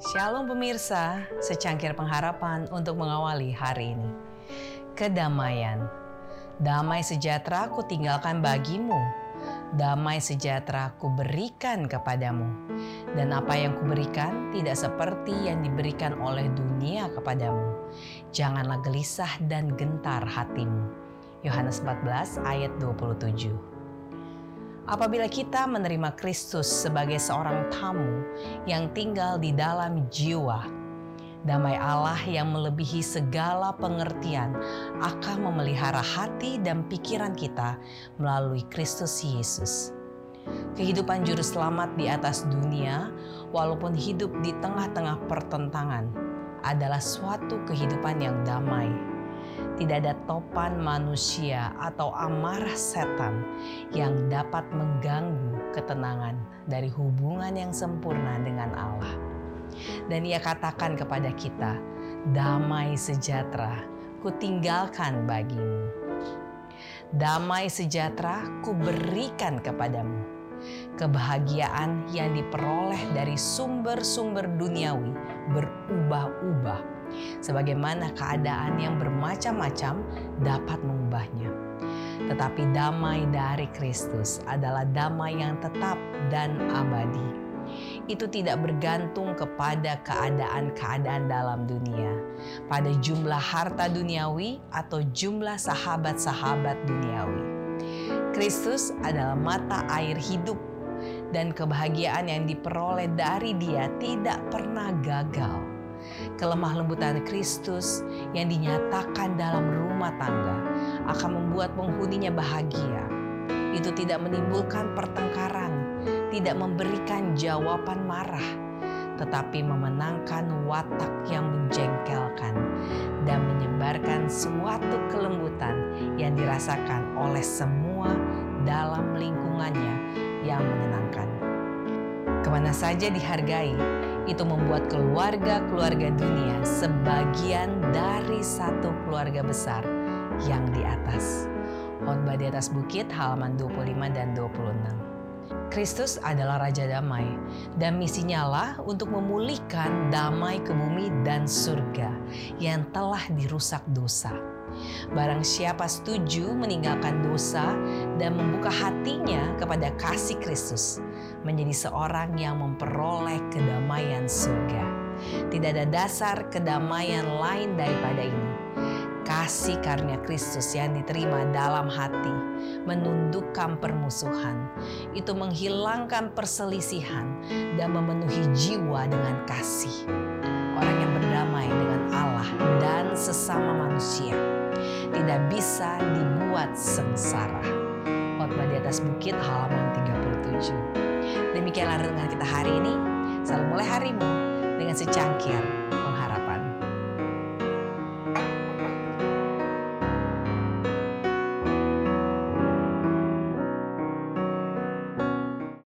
Shalom pemirsa, secangkir pengharapan untuk mengawali hari ini. Kedamaian. Damai sejahtera ku tinggalkan bagimu. Damai sejahtera ku berikan kepadamu. Dan apa yang kuberikan tidak seperti yang diberikan oleh dunia kepadamu. Janganlah gelisah dan gentar hatimu. Yohanes 14 ayat 27. Apabila kita menerima Kristus sebagai seorang tamu yang tinggal di dalam jiwa, damai Allah yang melebihi segala pengertian akan memelihara hati dan pikiran kita melalui Kristus Yesus. Kehidupan juru selamat di atas dunia, walaupun hidup di tengah-tengah pertentangan, adalah suatu kehidupan yang damai tidak ada topan manusia atau amarah setan yang dapat mengganggu ketenangan dari hubungan yang sempurna dengan Allah. Dan ia katakan kepada kita, damai sejahtera kutinggalkan bagimu. Damai sejahtera kuberikan kepadamu. Kebahagiaan yang diperoleh dari sumber-sumber duniawi berubah-ubah sebagaimana keadaan yang bermacam-macam dapat mengubahnya. Tetapi damai dari Kristus adalah damai yang tetap dan abadi. Itu tidak bergantung kepada keadaan-keadaan dalam dunia, pada jumlah harta duniawi atau jumlah sahabat-sahabat duniawi. Kristus adalah mata air hidup dan kebahagiaan yang diperoleh dari Dia tidak pernah gagal kelemah lembutan Kristus yang dinyatakan dalam rumah tangga akan membuat penghuninya bahagia. Itu tidak menimbulkan pertengkaran, tidak memberikan jawaban marah, tetapi memenangkan watak yang menjengkelkan dan menyebarkan suatu kelembutan yang dirasakan oleh semua dalam lingkungannya yang menyenangkan. Ke mana saja dihargai, itu membuat keluarga-keluarga dunia sebagian dari satu keluarga besar yang di atas. Khotbah di atas bukit halaman 25 dan 26. Kristus adalah Raja Damai dan misinya lah untuk memulihkan damai ke bumi dan surga yang telah dirusak dosa. Barang siapa setuju meninggalkan dosa dan membuka hatinya kepada kasih Kristus, menjadi seorang yang memperoleh kedamaian surga. Tidak ada dasar kedamaian lain daripada ini. Kasih karunia Kristus yang diterima dalam hati menundukkan permusuhan. Itu menghilangkan perselisihan dan memenuhi jiwa dengan kasih. Orang yang berdamai dengan Allah dan sesama manusia tidak bisa dibuat sengsara. Khotbah di atas bukit halaman 37. Demikianlah renungan kita hari ini. Selalu mulai harimu dengan secangkir